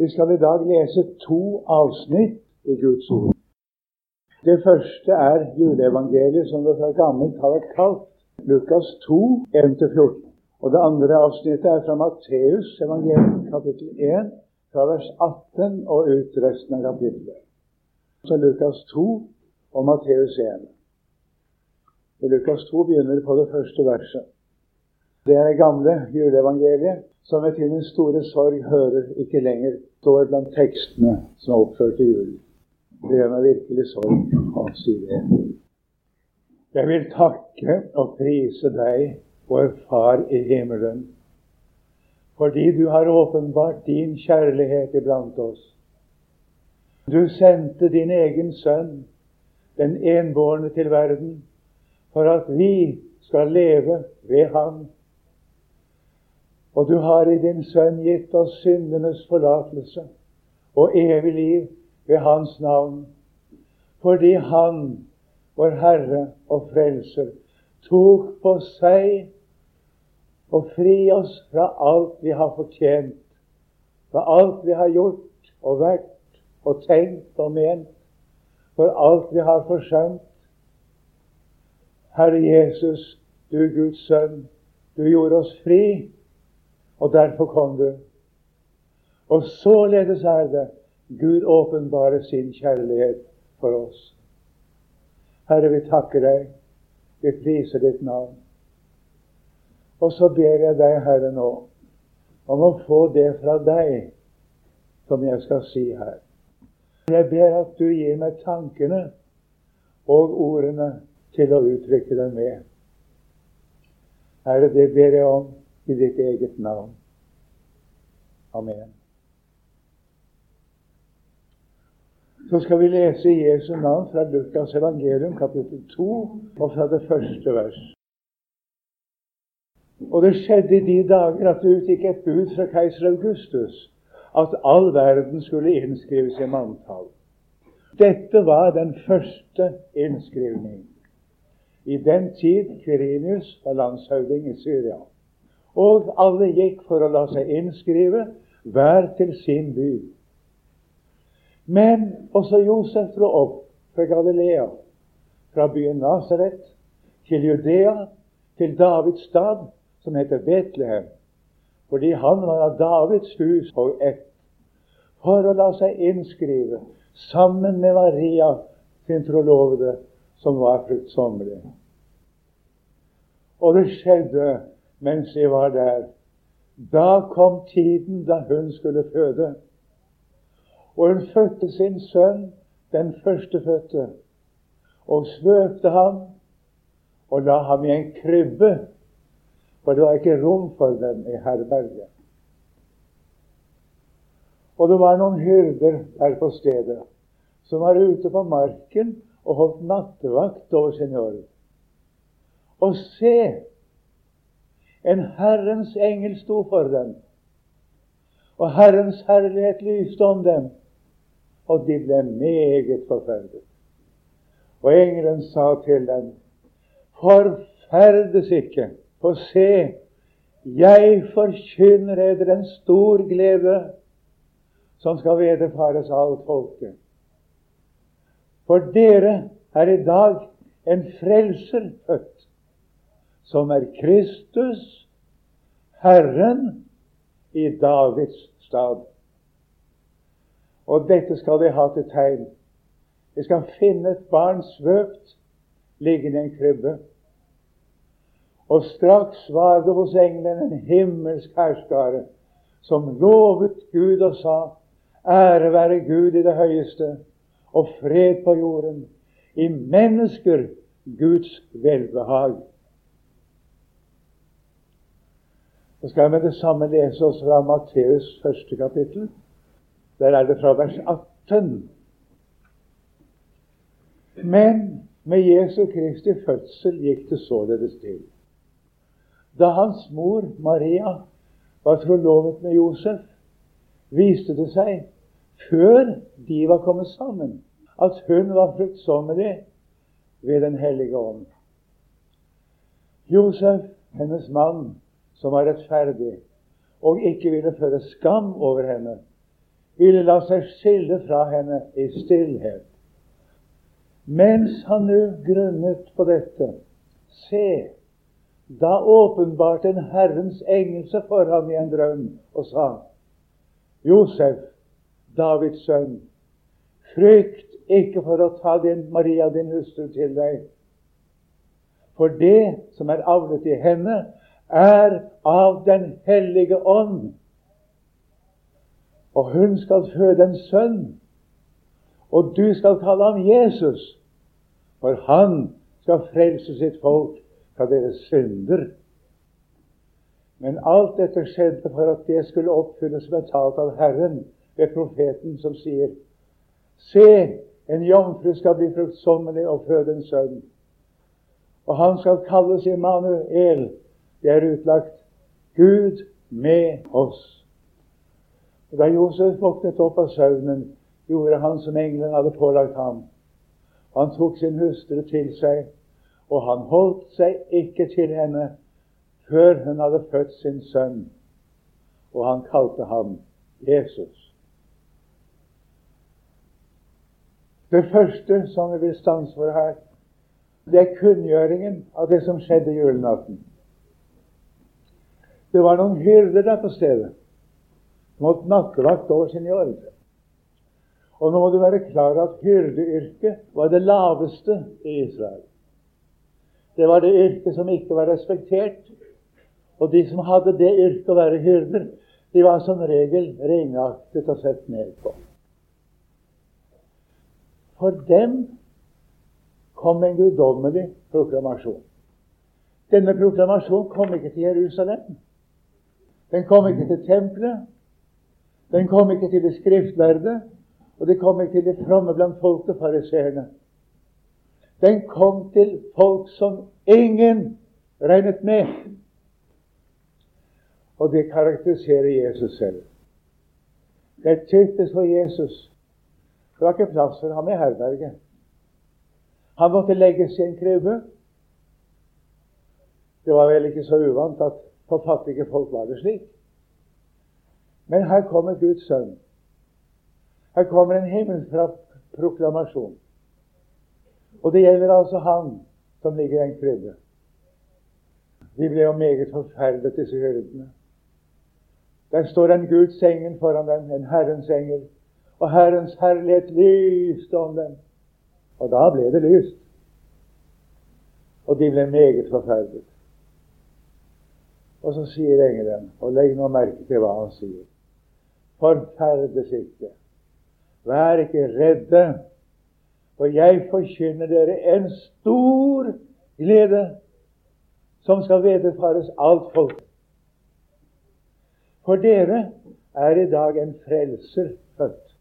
Vi skal i dag lese to avsnitt i Guds ord. Det første er juleevangeliet, som det fra gammelt har vært kalt. Lukas 2, 1-14. Og det andre avsnittet er fra Matteus evangelium, kapittel 1, fra vers 18 og ut resten av kapittelet. Så Lukas 2 og Matteus 1. I Lukas 2 begynner det på det første verset. Det er det gamle juleevangeliet, som ved sin store sorg hører ikke lenger står blant tekstene som er oppført til jul. Det gjør meg virkelig sorg å si det. Jeg vil takke og prise deg, vår Far i himmelen, fordi du har åpenbart din kjærlighet iblant oss. Du sendte din egen sønn, den enbårne, til verden, for at vi skal leve ved ham og du har i din sønn gitt oss syndenes forlatelse og evig liv ved Hans navn, fordi Han, vår Herre og Frelser, tok på seg å fri oss fra alt vi har fortjent, fra alt vi har gjort og vært og tenkt og ment, for alt vi har forsømt. Herre Jesus, du Guds sønn, du gjorde oss fri og derfor kom du. Og således er det Gud åpenbarer sin kjærlighet for oss. Herre, vi takker deg. Vi priser ditt navn. Og så ber jeg deg, Herre, nå om å få det fra deg som jeg skal si her. Jeg ber at du gir meg tankene og ordene til å uttrykke dem med. Herre, det ber jeg om i ditt eget navn. Amen. Så skal vi lese Jesu navn fra Lukas evangelium, kapittel 2, og fra det første vers. Og det skjedde i de dager at det utgikk et bud fra keiser Augustus at all verden skulle innskrives i manntall. Dette var den første innskrivning i den tid Kvirinius var landshøvding i Syria. Og alle gikk for å la seg innskrive, hver til sin by. Men også Josef dro opp fra Galilea, fra byen Nasaret, til Judea, til Davids stad, som heter Betlehem, fordi han var av Davids hus og ett, for å la seg innskrive sammen med Maria, sin trolovede, som var fruktsommelig. Og det skjedde mens jeg var der. Da kom tiden da hun skulle føde. Og hun fødte sin sønn, den førstefødte, og svøpte ham og la ham i en krybbe, for det var ikke rom for dem i herberget. Og det var noen hyrder der på stedet som var ute på marken og holdt nattevakt over sin jord. Og se, en Herrens engel sto for dem, og Herrens herlighet lyste om dem, og de ble meget forferdet. Og engelen sa til dem, forferdes ikke, for se, jeg forkynner eder en stor glede som skal vederfares alt folket. For dere er i dag en frelser født som er Kristus, Herren, i Davids stad. Og dette skal de ha til tegn. De skal finne et barn svøpt liggende i en krybbe. Og straks var det hos englene en himmelsk herskare som lovet Gud og sa:" Ære være Gud i det høyeste, og fred på jorden, i mennesker Guds velbehag. Så skal jeg med det samme lese oss fra Matteus første kapittel. Der er det fra vers 18. Men med Jesu Kristi fødsel gikk det således til. Da hans mor Maria var trolovet med Josef, viste det seg, før de var kommet sammen, at hun var fruktsommelig ved Den hellige ånd. Josef, hennes mann, som var rettferdig, og ikke ville føre skam over henne, ville la seg skille fra henne i stillhet. Mens han nå grunnet på dette, se, da åpenbarte en Herrens engel seg for ham i en drøm og sa:" Josef, Davids sønn, frykt ikke for å ta din Maria, din hustru, til deg. For det som er avlet i henne, er av Den hellige ånd. Og hun skal føde en sønn, og du skal kalle ham Jesus, for han skal frelse sitt folk fra deres synder. Men alt dette skjedde for at det skulle oppfylles med talt av Herren ved profeten som sier Se, en jomfru skal bli fruktsommelig og føde en sønn. Og han skal kalles Immanuel. Det er utlagt Gud med oss. Da Josef våknet opp av søvnen, gjorde han som engelen hadde pålagt ham. Han tok sin hustru til seg, og han holdt seg ikke til henne før hun hadde født sin sønn, og han kalte ham Jesus. Det første som vi vil stanse for her, det er kunngjøringen av det som skjedde julenatten. Det var noen hyrder der på stedet måtte nattevakt over sin jord. Og nå må du være klar at hyrdeyrket var det laveste i Israel. Det var det yrket som ikke var respektert. Og de som hadde det yrket å være hyrder, de var som regel ringaktet og sett ned på. For dem kom en guddommelig proklamasjon. Denne proklamasjonen kom ikke til Jerusalem. Den kom ikke til tempelet. Den kom ikke til de skriftlærde, og det kom ikke til de fromme blant folket, fariseerne. Den kom til folk som ingen regnet med. Og det karakteriserer Jesus selv. Det er typisk for Jesus. Det var ikke plass for ham i herberget. Han måtte legges i en krybbe. Det var vel ikke så uvant at for fattige folk var det slik. Men her kommer Guds sønn. Her kommer en himmelfra proklamasjon. Og det gjelder altså han som ligger i en krybbe. De ble jo meget forferdet, disse hyrdene. Der står en Guds engel foran dem, en Herrens engel, og Herrens herlighet lyste om dem. Og da ble det lyst. Og de ble meget forferdet. Og så sier engelen, og legg nå merke til hva han sier forferdes ikke. Vær ikke redde, for jeg forkynner dere en stor glede som skal vederfares alt folk. For dere er i dag en frelser født,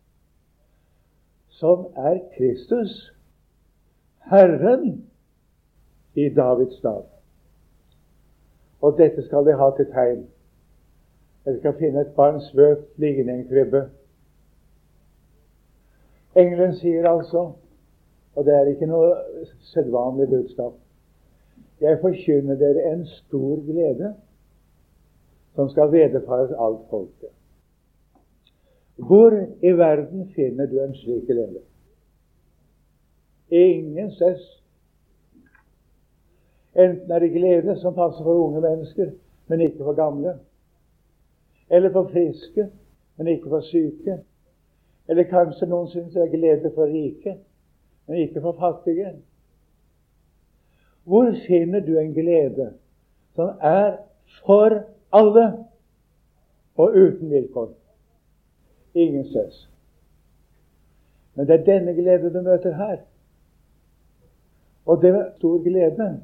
som er Kristus, Herren i Davids stad. Og dette skal de ha til tegn dere skal finne et barn svøpt liggende i en krybbe. Engelen sier altså, og det er ikke noe sedvanlig budskap Jeg forkynner dere en stor glede som skal vederfares alt folket. Hvor i verden finner du en slik glede? Ingen steds. Enten er det glede som passer for unge mennesker, men ikke for gamle eller for friske, men ikke for syke. Eller kanskje noen syns det er glede for rike, men ikke for fattige. Hvor finner du en glede som er for alle og uten vilkår? Ingen stress. Men det er denne glede du møter her. Og det er stor glede.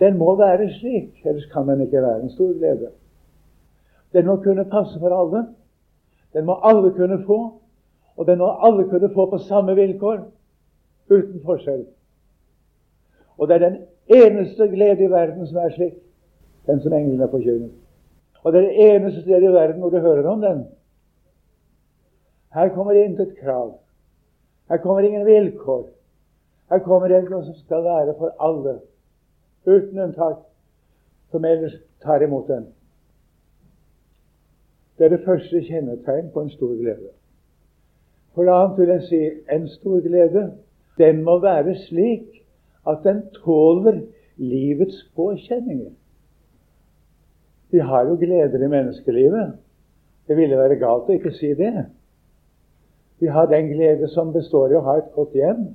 Den må være slik, ellers kan den ikke være en stor glede. Den må kunne passe for alle. Den må alle kunne få. Og den må alle kunne få på samme vilkår, uten forskjell. Og det er den eneste glede i verden som er slik, den som englene forkynner. Og det er det eneste stedet i verden hvor du hører om den. Her kommer det intet krav. Her kommer ingen vilkår. Her kommer det noe som skal være for alle, uten unntak, som ellers tar imot den. Det er det første kjennetegn på en stor glede. For det annet vil jeg si en stor glede. Den må være slik at den tåler livets påkjenninger. Vi har jo gleder i menneskelivet. Det ville være galt å ikke si det. Vi har den glede som består i å ha et godt hjem.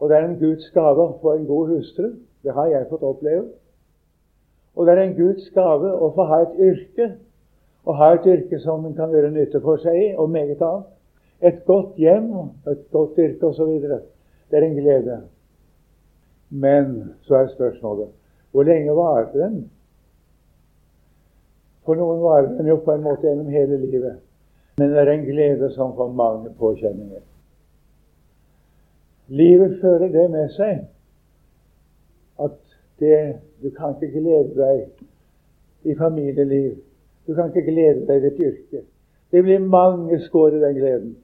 Og det er en Guds gave å få en god hustru. Det har jeg fått oppleve. Og det er en Guds gave å få ha et yrke, å ha et yrke som en kan gjøre nytte for seg i, og meget annet. Et godt hjem, et godt yrke osv. Det er en glede. Men så er spørsmålet hvor lenge varer den? For noen varer den jo på en måte gjennom hele livet. Men det er en glede som får mange påkjenninger. Livet fører det med seg at det, du kan ikke glede deg i familieliv. Du kan ikke glede deg i ditt yrke. Det blir mange skår i den gleden.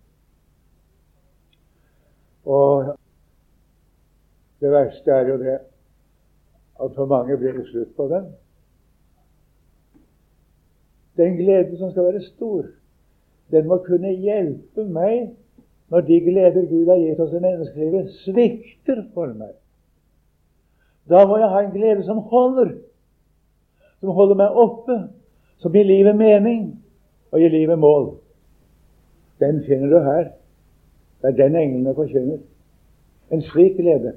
Og det verste er jo det at for mange blir det slutt på den. Den gleden som skal være stor, den må kunne hjelpe meg når de gleder Gud har gitt oss i menneskelivet, svikter for meg. Da må jeg ha en glede som holder, som holder meg oppe, som gir livet mening og gir livet mål. Den finner du her. Det er den englene forkynner. En slik glede.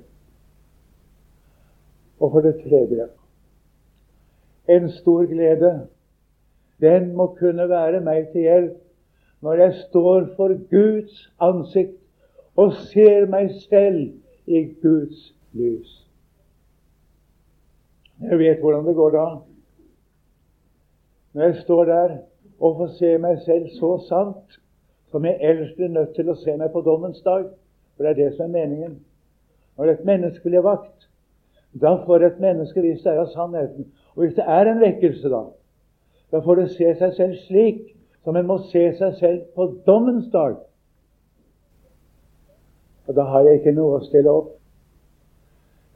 Og for det tredje en stor glede. Den må kunne være meg til hjelp når jeg står for Guds ansikt og ser meg selv i Guds lys. Jeg vet hvordan det går da. Når jeg står der og får se meg selv så sant som jeg ellers blir nødt til å se meg på dommens dag. For det er det som er meningen. Når et menneske blir vakt, da får et menneske det er av sannheten. Og hvis det er en vekkelse, da, da får det se seg selv slik som en må se seg selv på dommens dag. Og da har jeg ikke noe å stille opp.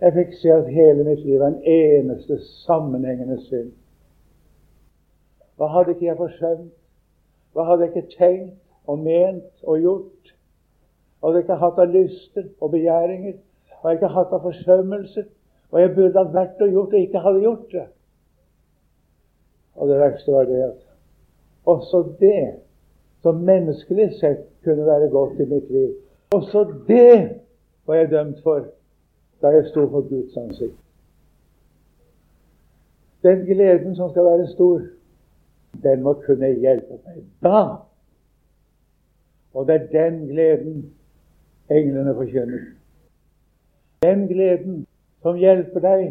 Jeg fikk se at hele mitt liv var en eneste sammenhengende synd. Hva hadde ikke jeg forsømt? Hva hadde jeg ikke tenkt og ment og gjort? Hva hadde jeg ikke hatt av lyster og begjæringer? Hva hadde jeg ikke hatt av forsømmelser? Hva jeg burde ha vært og gjort og ikke hadde gjort det? Og det verste var det at også det som menneskelig sett kunne være godt i mitt liv, også det var jeg dømt for da jeg sto for Guds ansikt. Den gleden som skal være stor, den må kunne hjelpe meg da. Og det er den gleden englene forkynner. Den gleden som hjelper deg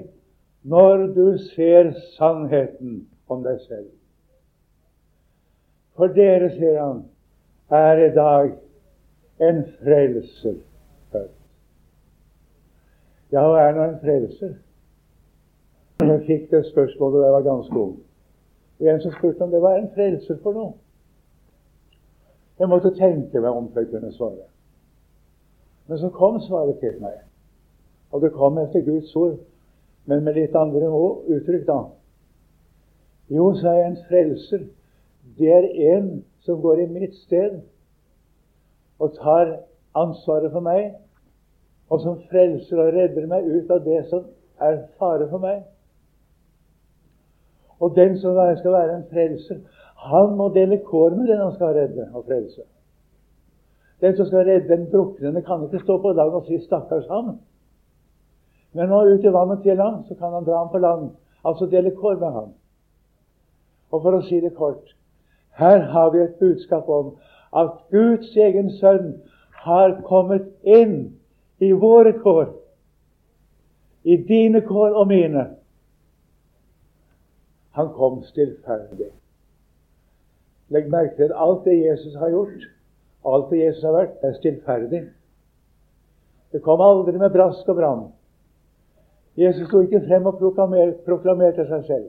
når du ser sannheten om deg selv. For dere, sier han, er i dag en frelser. Ja, hva er nå en frelser? Jeg fikk det spørsmålet da jeg var ganske ung. Og en som spurte om det var en frelser for noe. Jeg måtte tenke meg om før jeg kunne svare. Men så kom svaret til meg. Og det kom etter Guds ord, men med litt andre uttrykk, da. Jo, sa jeg, en frelser det er en som går i mitt sted og tar ansvaret for meg, og som frelser og redder meg ut av det som er fare for meg. Og den som skal være en frelser, han må dele kår med den han skal redde og frelse. Den som skal redde den druknende, kan ikke stå på land og si 'stakkars ham'. Men når han er ute i vannet til ham, så kan han dra ham på land. Altså dele kår med ham. Og for å si det kort her har vi et budskap om at Guds egen sønn har kommet inn i våre kår, i dine kår og mine. Han kom stillferdig. Legg merke til alt det Jesus har gjort, alt det Jesus har vært, er stillferdig. Det kom aldri med brask og bram. Jesus sto ikke frem og proklamerte seg selv.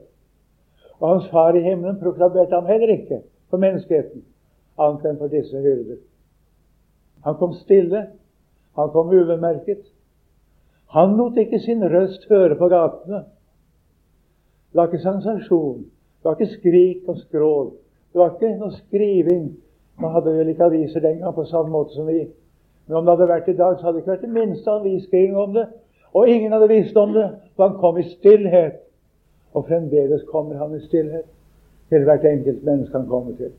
Og hans far i himmelen proklamerte ham heller ikke for menneskeheten, annet enn for disse hyrder. Han kom stille, han kom ubemerket. Han lot ikke sin røst høre på gatene. Det var ikke sensasjon, det var ikke skrik og skrål. Det var ikke noe skriving Man hadde vel ikke aviser den gang på samme måte som vi. Men om det hadde vært i dag, så hadde det ikke vært det minste avisskriving om det. Og ingen hadde visst om det, for han kom i stillhet. Og fremdeles kommer han i stillhet til hvert enkelt menneske han kommer til.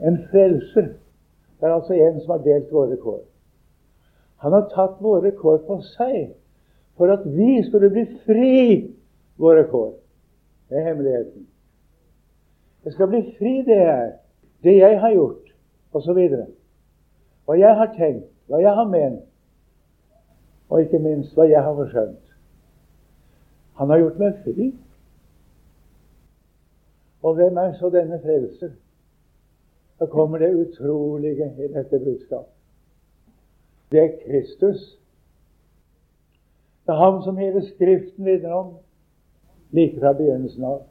En frelser det er altså en som har delt våre kår. Han har tatt våre kår på seg for at vi skulle bli fri våre kår. Det er hemmeligheten. Det skal bli fri, det er det jeg har gjort, osv. Hva jeg har tenkt, hva jeg har ment, og ikke minst hva jeg har forskjønt. Han har gjort meg fri. Og hvem er så denne frelser? Da kommer det utrolige i dette budskapet. Det er Kristus. Det er ham som hele Skriften vitner om, like fra begynnelsen av.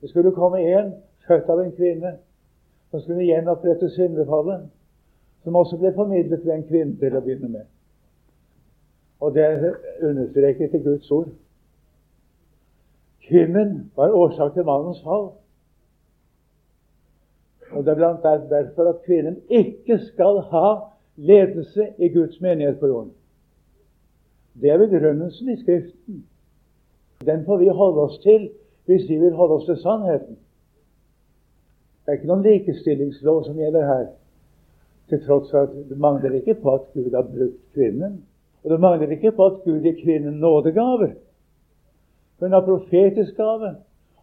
Det skulle komme en født av en kvinne som skulle gjenopprette syndefallet, som også ble formidlet ved en kvinne til å begynne med. Og det er understreket i Guds ord. Kvinnen var årsak til mannens fall. Og Det er blant annet derfor at kvinnen ikke skal ha ledelse i Guds menighet på jorden. Det er begrunnelsen i Skriften. Den får vi holde oss til hvis vi vil holde oss til sannheten. Det er ikke noen likestillingslov som gjelder her, til tross for at det mangler ikke på at Gud har brukt kvinnen. Og det mangler ikke på at Gud gir kvinnen nådegaver. Hun har profetisk gave.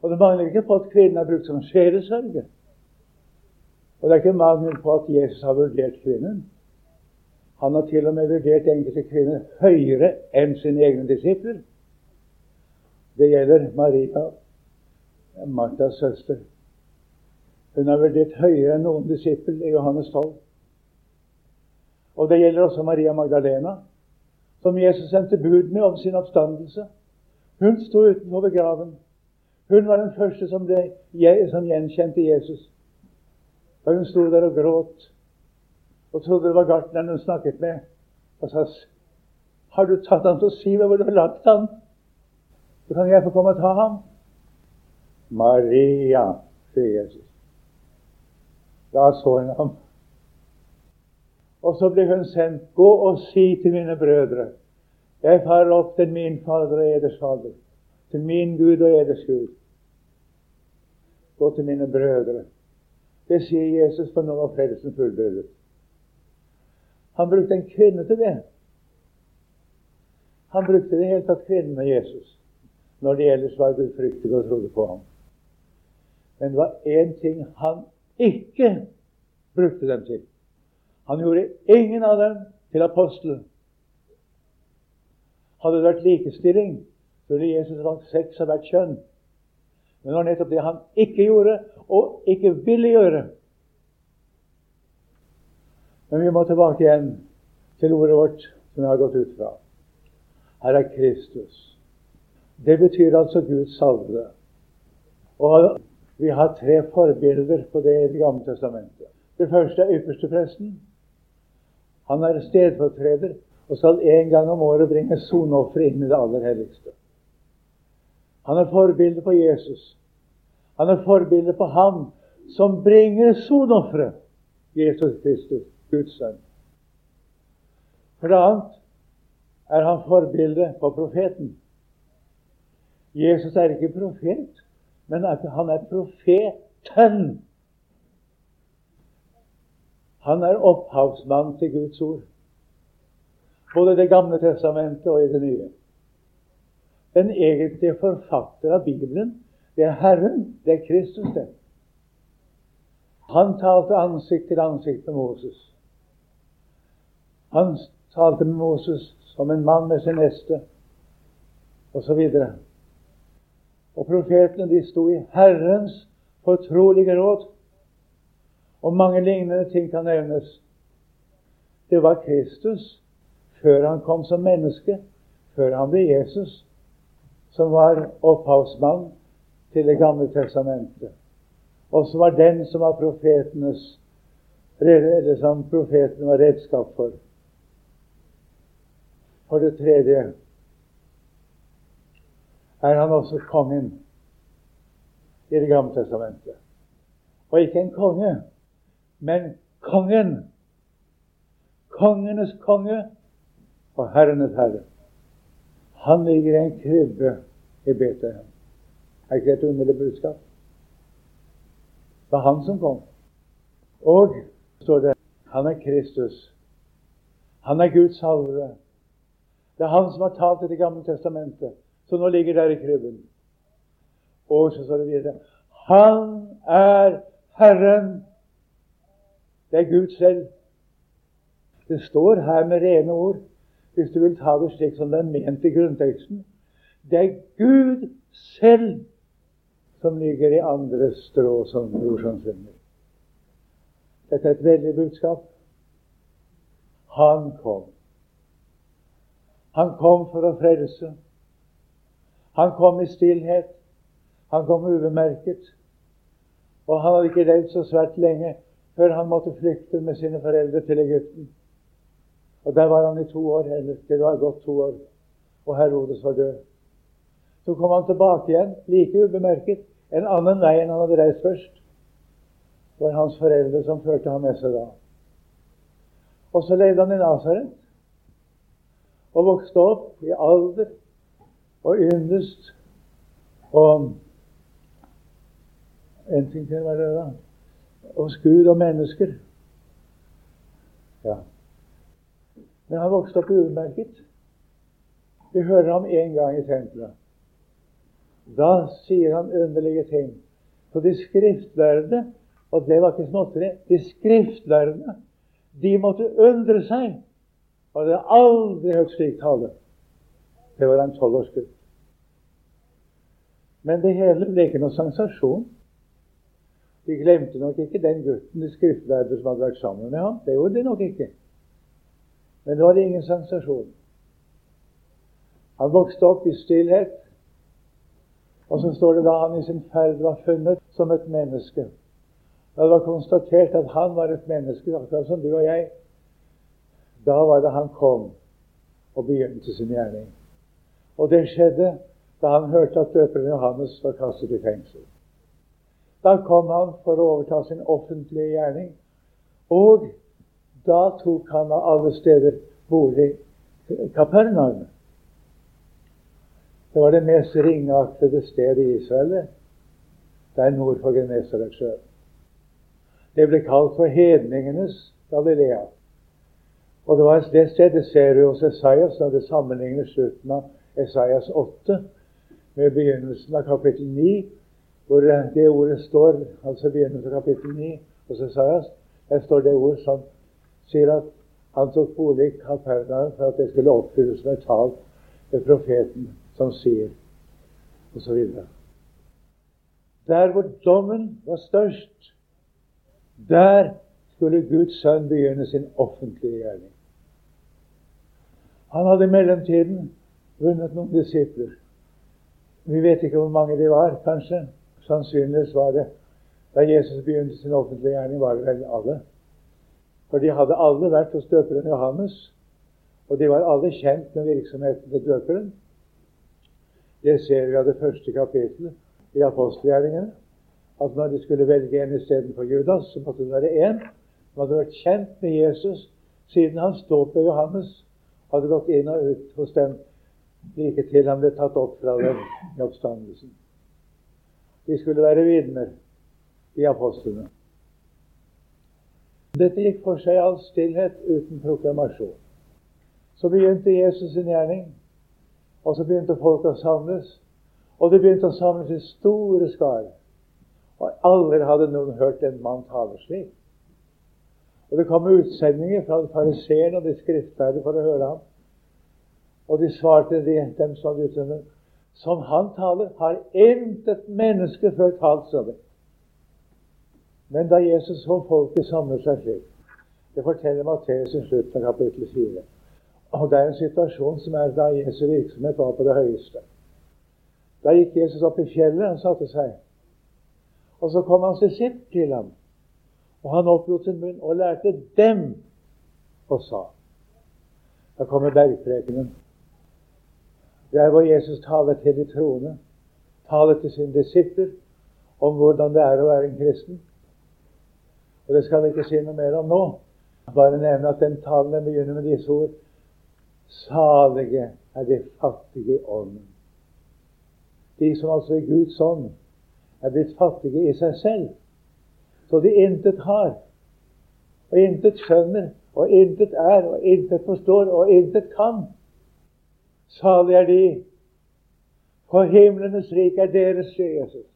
Og det mangler ikke på at kvinnen har brukt som sjelesørger. Og det er ikke mangel på at Jesus har vurdert kvinnen. Han har til og med vurdert enkelte kvinner høyere enn sine egne disipler. Det gjelder Maria, Martas søster. Hun har vurdert høyere enn noen disippel i Johannes 12. Og det gjelder også Maria Magdalena, som Jesus sendte bud med om sin oppstandelse. Hun sto utenfor graven. Hun var den første som, ble, som gjenkjente Jesus. Da hun sto der og gråt og trodde det var gartneren hun snakket med, og sa har du tatt ham til å si meg hvor du har lagt ham? Så kan jeg få komme og ta ham. Maria, sier Jesus. Da så hun ham. Og så ble hun sendt. Gå og si til mine brødre. Jeg farer opp til min Fader og eders Fader, til min Gud og eders Gud. Gå til mine brødre. Det sier Jesus, for nå var frelsen fullbyrdet. Han brukte en kvinne til det. Han brukte det hele tatt kvinnen og Jesus når det ellers var gudfryktig og trodde på ham. Men det var én ting han ikke brukte dem til. Han gjorde ingen av dem til apostler. Hadde det vært likestilling, ville Jesus valgt seks av hvert kjønn. Men det var nettopp det han ikke gjorde, og ikke ville gjøre. Men vi må tilbake igjen til ordet vårt som vi har gått ut fra. Her er Kristus. Det betyr altså Guds salvede. Og vi har tre forbilder på det i Det gamle testamentet. Det første er ypperstepresten. Han er stedfortreder og skal en gang om året bringe soneofferet inn i det aller helligste. Han er forbildet på Jesus. Han er forbildet på ham som bringer sonofferet, Jesus Kristus, Guds sønn. For det annet er han forbildet på profeten. Jesus er ikke profet, men han er profeten. Han er opphavsmann til Guds ord. Både i Det gamle testamentet og i Det nye. Den egentlige forfatter av Bibelen, det er Herren, det er Kristus, det. Han talte ansikt til ansikt med Moses. Han talte med Moses som en mann med sin neste, osv. Og, og profetene de sto i Herrens fortrolige råd. Og mange lignende ting kan nevnes. Det var Kristus før han kom som menneske, før han ble Jesus, som var opphavsmann til Det gamle testamentet, og som var den som var profetenes eller som profeten var redskap for. For det tredje er han også kongen. i Det gamle testamentet. Og ikke en konge, men kongen. Kongenes konge og herrenes herre. Han ligger i en krybbe i Betlehem. Er ikke det et underlig budskap? Det var han som kom. Og står det han er Kristus. Han er Guds salvede. Det er han som har talt i Det gamle testamentet, som nå ligger der i krybben. Og så står det videre Han er Herren. Det er Gud selv. Det står her med rene ord, hvis du vil ta det slik som det er ment i grunnteksten. Det er Gud selv som ligger i andre strå som brorsan. Dette er et veldig budskap. Han kom. Han kom for å frelse. Han kom i stillhet. Han kom ubemerket. Og han hadde ikke levd så svært lenge før han måtte flykte med sine foreldre til Egypten. Og Der var han i to år, det var gått to år, og Herodes var død. Så kom han tilbake igjen, like ubemerket, en annen vei enn han hadde reist først. Det var hans foreldre som førte ham med seg da. Og så levde han i Nasaret og vokste opp i alder og yndest og En ting til var det, da. Hos Gud og mennesker. Ja. Men han vokste opp ubemerket. Vi hører ham én gang i tempelet. Da sier han underlige ting. Så de skriftlærde, og det var ikke småtteri, de skriftlærde de måtte undre seg. Og det hadde aldri hørt slik tale. Det var en tolvårsgutt. Men det hele ble ikke noen sensasjon. De glemte nok ikke den gutten de skriftlærde som hadde vært sammen med ham. Det gjorde de nok ikke. Men nå var det ingen sensasjon. Han vokste opp i stillhet, og så står det da han i sin ferd var funnet som et menneske. Da det var konstatert at han var et menneske, akkurat som du og jeg, da var det han kom og begynte sin gjerning. Og det skjedde da han hørte at døperen Johannes var kastet i fengsel. Da kom han for å overta sin offentlige gjerning. Og da tok han av alle steder bolig Kapernaum. Det var det mest ringeaktede stedet i Israel, der nord for Genesaretsjøen. Det ble kalt for hedningenes Galilea. Og det var det stedet ser vi hos Esaias når det sammenligner slutten av Esaias 8 med begynnelsen av kapittel 9, hvor det ordet står, altså begynnelsen av kapittel 9 hos Esaias, der står det ord som sier at han tok bolig Kapernaum for at det skulle oppfylles med talt ved profeten, som sier osv. Der hvor dommen var størst, der skulle Guds sønn begynne sin offentlige gjerning. Han hadde i mellomtiden vunnet noen disipler. Vi vet ikke hvor mange de var, kanskje. Sannsynligvis var det da Jesus begynte sin offentlige gjerning, var det vel alle. For de hadde alle vært hos døperen Johannes, og de var alle kjent med virksomheten til døperen. Det ser vi av det første kapittelet i apostelgjerningene at når de skulle velge en istedenfor Judas, så måtte det være én som hadde vært kjent med Jesus siden hans dåp ved Johannes hadde gått inn og ut hos dem like til han ble tatt opp fra dem i oppstandelsen. De skulle være vitner i apostlene. Dette gikk for seg i all stillhet uten proklamasjon. Så begynte Jesus sin gjerning, og så begynte folk å samles. Og de begynte å samles i store skarer. Og aldri hadde noen hørt en mann tale slik. Og Det kom utsendinger fra fariseerne og de skriftlærde for å høre ham. Og de svarte de, dem som utsendte som han taler, har intet menneske før talt som det. Men da Jesus så folket samle seg slik Det forteller Matteus i slutten av kapittel 4. Og det er en situasjon som er da Jesu virksomhet var på det høyeste. Da gikk Jesus opp i fjellet og satte seg. Og så kom hans disipp til ham, og han opplot sin munn og lærte dem og sa Da kommer bergprekenen. Der hvor Jesus taler til de troende, taler til sine disipler, om hvordan det er å være en kristen. Og Det skal vi ikke si noe mer om nå. Bare nevne at den talen begynner med disse ord. Salige er de fattige i ånden. De som altså i Guds ånd er blitt fattige i seg selv, så de intet har, og intet skjønner, og intet er, og intet forstår, og intet kan. Salige er de, for himlenes rik er deres, sier Jesus.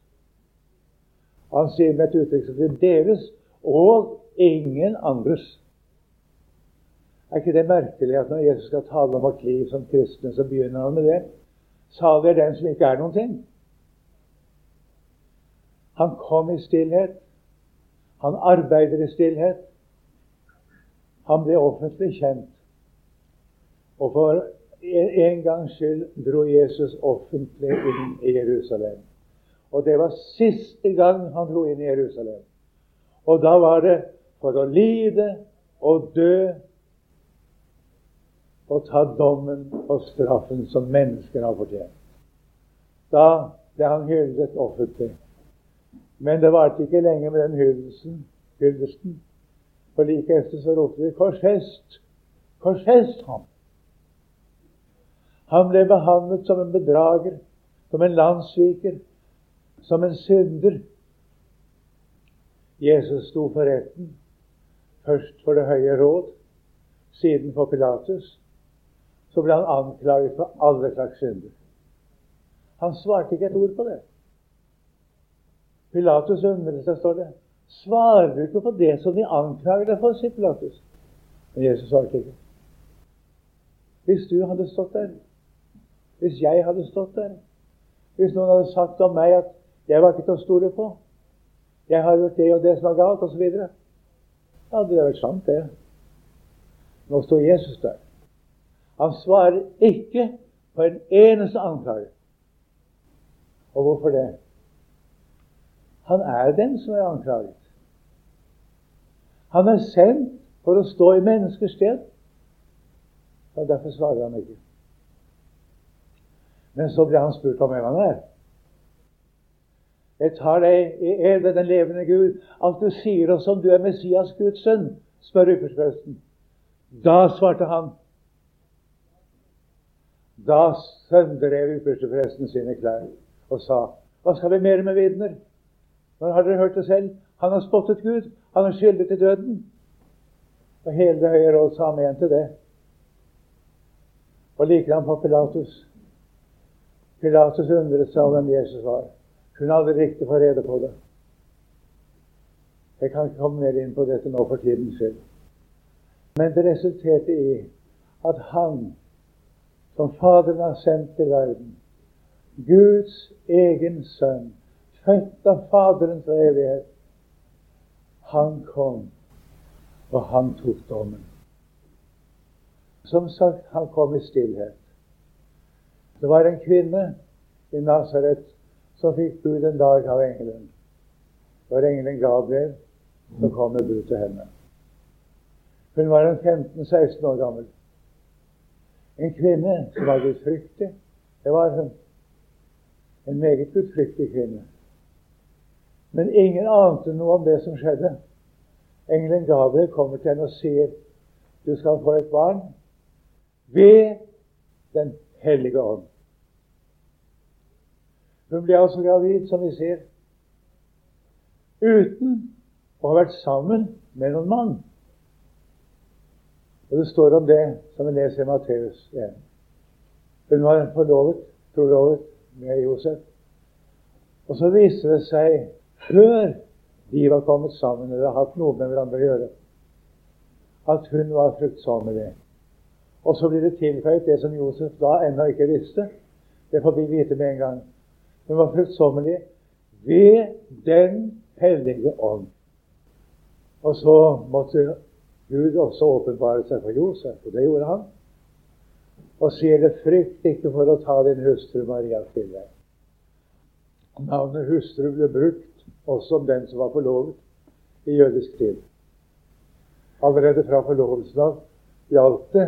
Han sier med et uttrykk som blir deres og ingen andres. Er ikke det merkelig at når Jesus skal tale om vårt liv som kristne, så begynner han med det? Salig er den som ikke er noen ting. Han kom i stillhet. Han arbeider i stillhet. Han ble offentlig kjent. Og for en gangs skyld dro Jesus offentlig inn i Jerusalem. Og det var siste gang han dro inn i Jerusalem. Og da var det for å lide og dø og ta dommen og straffen som mennesker har fortjent. Da ble han hyllet offentlig. Men det varte ikke lenge med den hyldelsen, hyldelsen. For like etter så ropte de 'Korsfest! Korsfest ham!' Han ble behandlet som en bedrager, som en landssviker, som en synder. Jesus sto for retten, først for Det høye råd, siden for Pilatus, så ble han anklaget for alle slags synder. Han svarte ikke et ord på det. Pilatus undret seg, står det. Svarer du ikke på det som de anklager deg for, sier Pilatus. Men Jesus svarte ikke. Hvis du hadde stått der, hvis jeg hadde stått der, hvis noen hadde sagt om meg at jeg var ikke til å stole på, jeg har gjort det og det som er galt, osv. Ja, det hadde vært sant, det. Nå står Jesus der. Han svarer ikke på en eneste anklage. Og hvorfor det? Han er den som er anklaget. Han er sendt for å stå i menneskers sted. Og Derfor svarer han ikke. Men så blir han spurt om hvem han er. Jeg tar deg i ed ved den levende Gud, at du sier oss om du er Messias, Guds sønn, spør ypperstepresten. Da svarte han, da sønderrev ypperstepresten sine klær og sa Hva skal vi mer med vitner? Når har dere hørt det selv? Han har spottet Gud. Han er skyldig til døden. Og hele det høye råd sa amen til det. Og likedan på Pilatus. Pilatus undret seg om hvem Jesus var. Kunne hadde riktig få rede på det. Jeg kan ikke komme mer inn på dette nå for tidens skyld. Men det resulterte i at han som Faderen har sendt til verden. Guds egen sønn, født av Faderen fra evighet. Han kom, og han tok dommen. Som sagt, han kom i stillhet. Det var en kvinne i Nasaret som fikk bud en dag av engelen. Når engelen Gabriel så kom med bud til henne. Hun var en 15-16 år gammel. En kvinne som var gudfryktig. Det var hun. En meget gudfryktig kvinne. Men ingen ante noe om det som skjedde. Engelen Gabriel kommer til henne og sier du skal få et barn ved Den hellige ånd. Hun ble altså gravid, som vi ser, uten å ha vært sammen med noen mann. Og det står om det som vi leser i Matteus 1. Hun var forlovet, trolovet med Josef. Og så viste det seg, før de var kommet sammen eller hatt noe med hverandre å gjøre, at hun var fruktsommelig. Og så blir det tilføyd det som Josef da ennå ikke visste. Det får vi vite med en gang. Hun var fruktsommelig ved Den hellige ånd. Og så måtte Gud også åpenbare seg for Josef, og det gjorde han. Og sier det frykt ikke for å ta din hustru Maria til deg. Navnet hustru ble brukt også om den som var forlovet i jødisk tid. Allerede fra forlovelsen av gjaldt det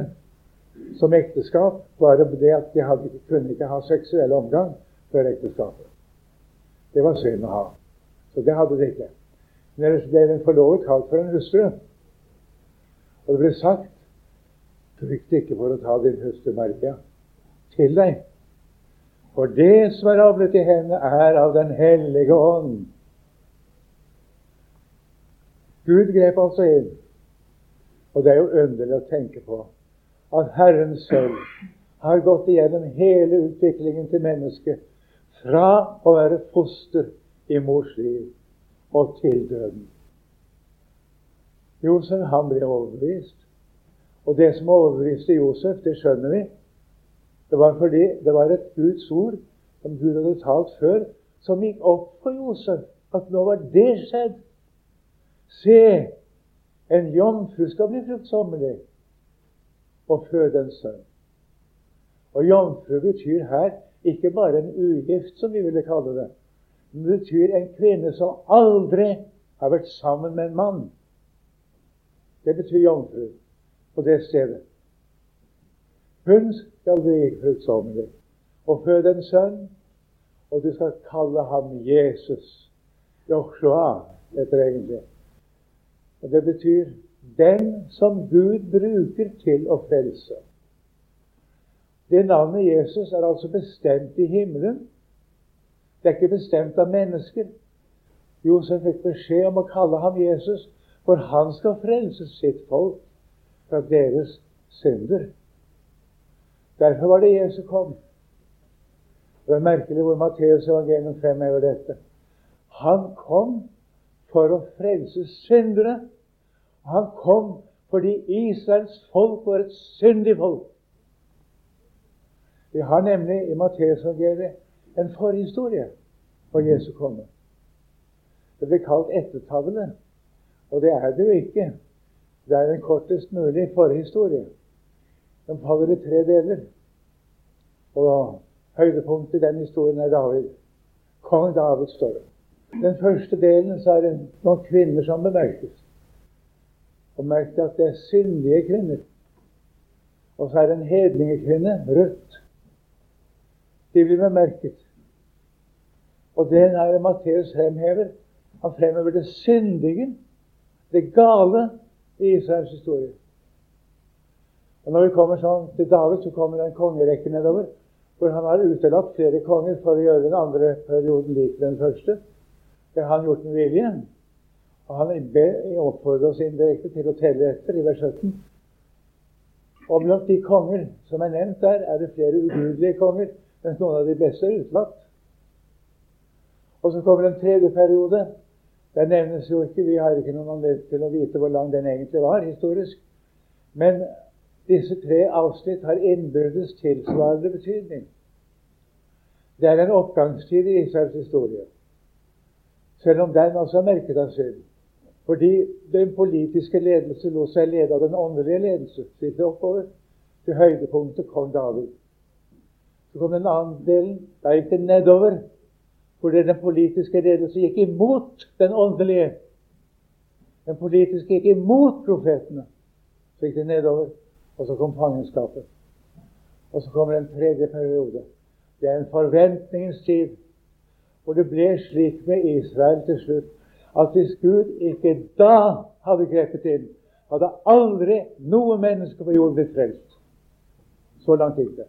som ekteskap bare det at de hadde, kunne ikke ha seksuell omgang før ekteskapet. Det var synd å ha. Så det hadde de ikke. Men ellers ble den forlovet kalt for en hustru. Og det ble sagt Frykt ikke for å ta din hustru Maria til deg. For det som er avlet i henne, er av Den hellige ånd. Gud grep altså inn. Og det er jo underlig å tenke på at Herren selv har gått igjennom hele utviklingen til mennesket fra å være foster i mors liv og til døden. Josef han ble overbevist. Og det som overbeviste Josef, det skjønner vi. Det var fordi det var et Guds ord som Gud hadde talt før, som gikk opp for Josef. At nå var det skjedd. Se, en jomfru skal bli fruktsommelig og føde en sønn. Og jomfru betyr her ikke bare en ugift, som vi ville kalle det. Men det betyr en kvinne som aldri har vært sammen med en mann. Det betyr jomfru på det stedet. Hun skal bli fruktsommelig og føde en sønn, og du skal kalle ham Jesus. Joshua heter egentlig. Og Det betyr 'den som Gud bruker til å frelse'. Det navnet Jesus er altså bestemt i himmelen. Det er ikke bestemt av mennesker. Josef fikk beskjed om å kalle ham Jesus, for han skal frelse sitt folk fra deres synder. Derfor var det Jesus kom. Det er merkelig hvor Matteus evangelium fremhever dette. Han kom for å frelse syndere. Han kom fordi Israels folk var et syndig folk. Vi har nemlig i Matteusevangeliet en forhistorie for Jesu komme. Det blir kalt ettertavle, og det er det jo ikke. Det er en kortest mulig forhistorie. Den faller i tre deler. Og høydepunktet i den historien er David. Kong David står det. Den første delen så er det noen kvinner som bemerkes. Og merk at det er syndige kvinner. Og så er det en hedningekvinne, Rødt. De blir bemerket. Og det er Matteus fremhever. Han fremhever det syndige, det gale, i Israels historie. Og Når vi kommer sånn til David, så kommer det en kongerekke nedover, hvor han har utelatt flere konger for å gjøre den andre perioden lik den første. Det har han gjort med vilje. Og han oppfordrer oss indirekte til å telle etter i vers 17. Og blant de konger som er nevnt der, er det flere ugudelige konger, mens noen av de beste er utelatt. Og så kommer en tredje periode. Den nevnes jo ikke. Vi har ikke noen anledning til å vite hvor lang den egentlig var historisk. Men disse tre avsnitt har innbyrdes tilsvarende betydning. Det er en oppgangstid i Israels historie, selv om den også er merket av synd. Fordi den politiske ledelse lot seg lede av den åndelige ledelse. Sitter oppover til høydepunktet kong David. Så kom den andre delen. Da gikk det nedover. Fordi den politiske ledelse gikk imot den åndelige. Den politiske gikk imot profetene. Så gikk det nedover. Og så kom fangenskapet. Og så kommer en tredje periode. Det er en forventningens tid. Og det ble slik med Israel til slutt at hvis Gud ikke da hadde grepet inn, hadde aldri noe menneske på jorden blitt frelst. Så langt gikk det.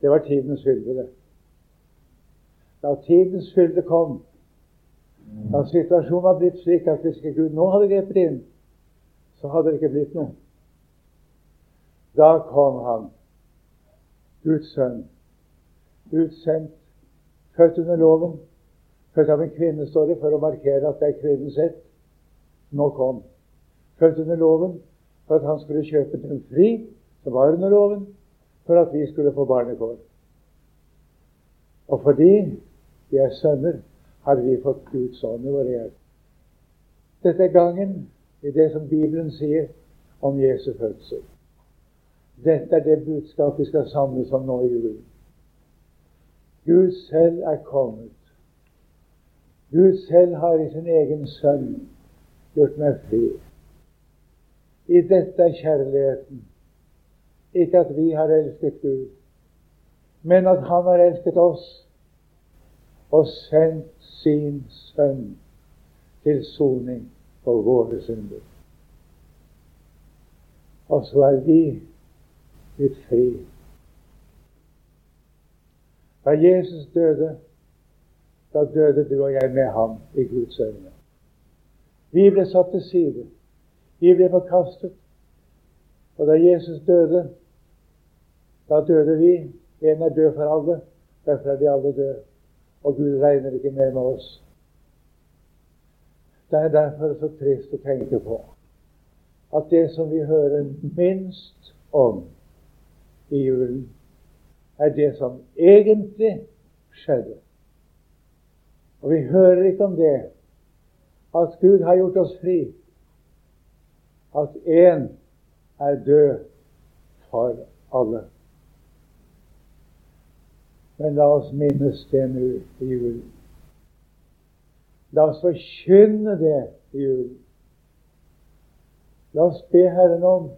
Det var tidens fylde, det. Da tidens fylde kom, da situasjonen var blitt slik at hvis ikke Gud nå hadde grepet inn, så hadde det ikke blitt noe. Da kom han, Guds sønn, utsendt, født under loven, født av en kvinne, står det, for å markere at det er kvinnens ett. Nå kom. Født under loven for at han skulle kjøpe den fri, som var under loven, for at vi skulle få barnekår. Og fordi vi er sønner, har vi fått Guds ånd i våre hjerter. Dette er gangen i det som Bibelen sier om Jesu fødsel. Dette er det budskap vi skal samles om nå i julen. Gud selv er kommet. Gud selv har i sin egen sønn gjort meg fri. I dette er kjærligheten. Ikke at vi har elsket Gud, men at Han har elsket oss og sendt sin sønn til soning for våre synder. Og så er vi blitt fri. Da Jesus døde, da døde du og jeg med ham i Guds øyne. Vi ble satt til side. Vi ble forkastet. Og da Jesus døde, da døde vi. En er død for alle. Derfor er de alle døde. Og Gud regner ikke mer med oss. Det er derfor så trist å tenke på at det som vi hører minst om i julen, er det som egentlig skjedde. Og vi hører ikke om det at Gud har gjort oss fri. At én er død for alle. Men la oss minnes det nå i julen. La oss forkynne det i julen. La oss be Herren om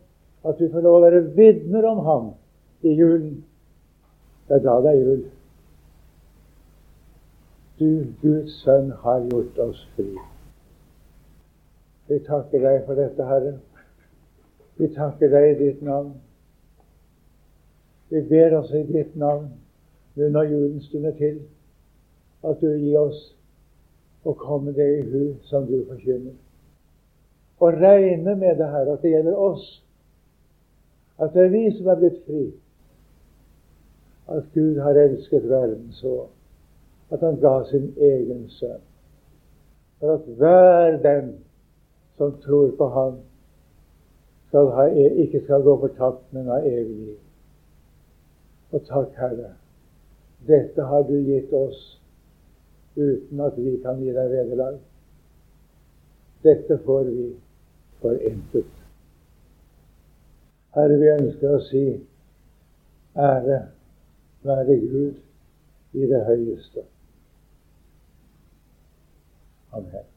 at vi får lov å være vitner om Ham i julen. Det er da det er jul. Du, Guds sønn, har gjort oss fri. Vi takker deg for dette, Herre. Vi takker deg i ditt navn. Vi ber oss i ditt navn når julen stunder til, at du gir oss å komme det i hu som du forkynner. Og regne med det her, at det gjelder oss. At det er vi som er blitt fri. At Gud har elsket verden så at han ga sin egen sønn. For at hver den som tror på ham, skal ha, ikke skal gå fortapt, men ha evig liv. Og takk, Herre, dette har du gitt oss uten at vi kan gi deg vederlag. Dette får vi for intet. Herre, vi ønsker å si ære være Gud i det høyeste. Amen.